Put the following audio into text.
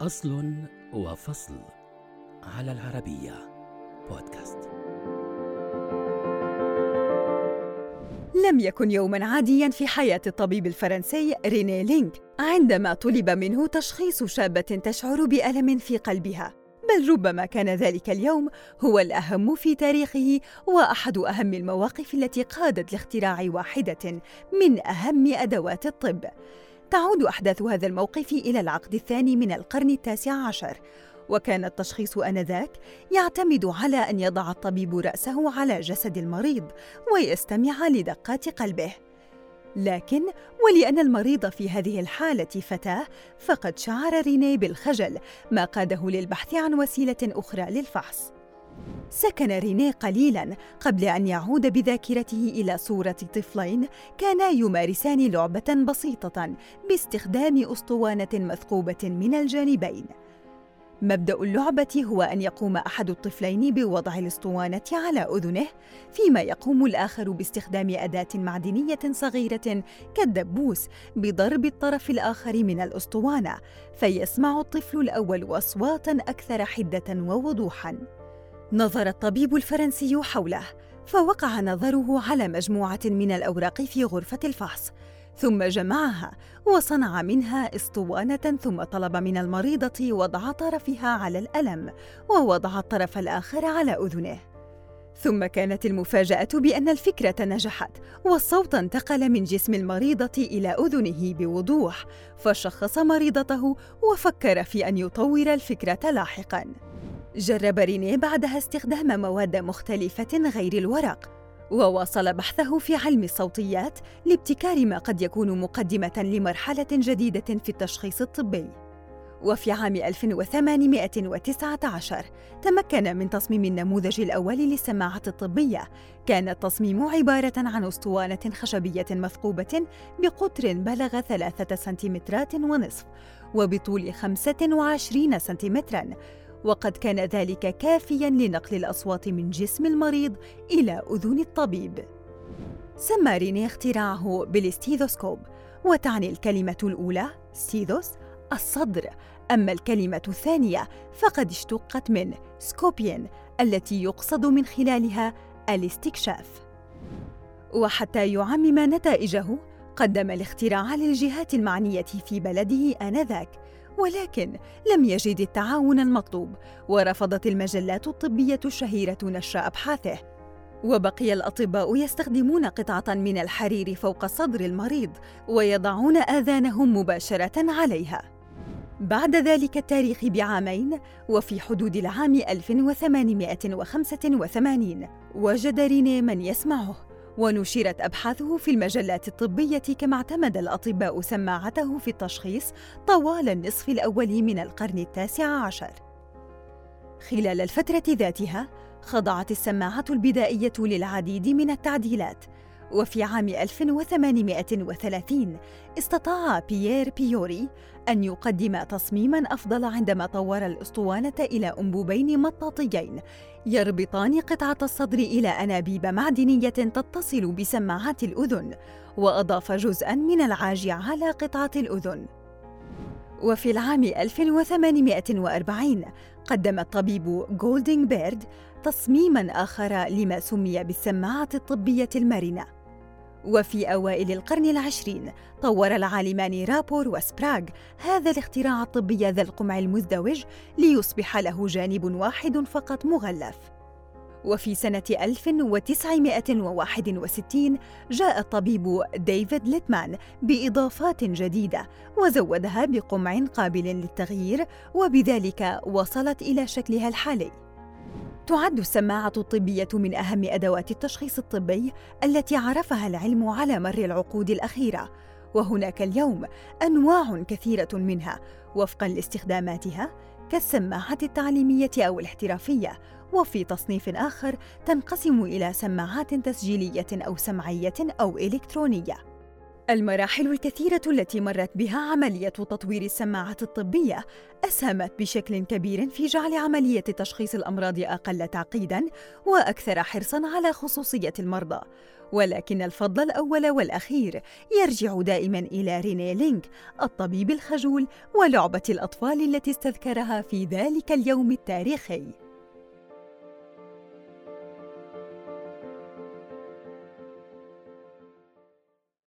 أصل وفصل على العربية بودكاست. لم يكن يوما عاديا في حياة الطبيب الفرنسي ريني لينك عندما طلب منه تشخيص شابة تشعر بألم في قلبها. بل ربما كان ذلك اليوم هو الأهم في تاريخه وأحد أهم المواقف التي قادت لاختراع واحدة من أهم أدوات الطب. تعود أحداث هذا الموقف إلى العقد الثاني من القرن التاسع عشر وكان التشخيص آنذاك يعتمد على أن يضع الطبيب رأسه على جسد المريض ويستمع لدقات قلبه. لكن ولأن المريض في هذه الحالة فتاة فقد شعر ريني بالخجل ما قاده للبحث عن وسيلة أخرى للفحص. سكن ريني قليلا قبل أن يعود بذاكرته إلى صورة طفلين كانا يمارسان لعبة بسيطة باستخدام أسطوانة مثقوبة من الجانبين. مبدأ اللعبة هو أن يقوم أحد الطفلين بوضع الأسطوانة على أذنه فيما يقوم الآخر باستخدام أداة معدنية صغيرة كالدبوس بضرب الطرف الآخر من الأسطوانة فيسمع الطفل الأول أصواتا أكثر حدة ووضوحا. نظر الطبيب الفرنسي حوله فوقع نظره على مجموعة من الأوراق في غرفة الفحص ثم جمعها وصنع منها اسطوانة ثم طلب من المريضة وضع طرفها على الألم ووضع الطرف الآخر على أذنه. ثم كانت المفاجأة بأن الفكرة نجحت والصوت انتقل من جسم المريضة إلى أذنه بوضوح فشخص مريضته وفكر في أن يطور الفكرة لاحقا. جرب رينيه بعدها استخدام مواد مختلفة غير الورق وواصل بحثه في علم الصوتيات لابتكار ما قد يكون مقدمة لمرحلة جديدة في التشخيص الطبي. وفي عام 1819 تمكن من تصميم النموذج الأول للسماعة الطبية. كان التصميم عبارة عن أسطوانة خشبية مثقوبة بقطر بلغ ثلاثة سنتيمترات ونصف وبطول 25 سنتيمتراً وقد كان ذلك كافيا لنقل الأصوات من جسم المريض إلى أذن الطبيب. سمى ريني اختراعه بالاستيثوسكوب وتعني الكلمة الأولى ستيثوس الصدر. أما الكلمة الثانية فقد اشتقت من سكوبين التي يقصد من خلالها الاستكشاف وحتى يعمم نتائجه قدم الاختراع للجهات المعنية في بلده آنذاك ولكن لم يجد التعاون المطلوب ورفضت المجلات الطبية الشهيرة نشر أبحاثه. وبقي الأطباء يستخدمون قطعة من الحرير فوق صدر المريض ويضعون آذانهم مباشرة عليها. بعد ذلك التاريخ بعامين وفي حدود العام 1885 وجد ريني من يسمعه. ونشرت أبحاثه في المجلات الطبية كما اعتمد الأطباء سماعته في التشخيص طوال النصف الأول من القرن التاسع عشر. خلال الفترة ذاتها خضعت السماعة البدائية للعديد من التعديلات وفي عام 1830 استطاع بيير بيوري أن يقدم تصميماً أفضل عندما طور الأسطوانة إلى أنبوبين مطاطيين يربطان قطعة الصدر إلى أنابيب معدنية تتصل بسماعات الأذن وأضاف جزءاً من العاج على قطعة الأذن. وفي العام 1840 قدم الطبيب جولدينغ بيرد تصميماً آخر لما سمي بالسماعة الطبية المرنة. وفي أوائل القرن العشرين طور العالمان رابور وسبراغ هذا الاختراع الطبي ذا القمع المزدوج ليصبح له جانب واحد فقط مغلف. وفي سنة 1961 جاء الطبيب ديفيد ليتمان بإضافات جديدة وزودها بقمع قابل للتغيير وبذلك وصلت إلى شكلها الحالي. تعد السماعة الطبية من أهم أدوات التشخيص الطبي التي عرفها العلم على مر العقود الأخيرة، وهناك اليوم أنواع كثيرة منها وفقًا لاستخداماتها كالسماعة التعليمية أو الاحترافية، وفي تصنيف آخر تنقسم إلى سماعات تسجيلية أو سمعية أو إلكترونية. المراحل الكثيرة التي مرت بها عملية تطوير السماعات الطبية أسهمت بشكل كبير في جعل عملية تشخيص الأمراض أقل تعقيداً وأكثر حرصاً على خصوصية المرضى. ولكن الفضل الأول والأخير يرجع دائماً إلى ريني لينك الطبيب الخجول ولعبة الأطفال التي استذكرها في ذلك اليوم التاريخي.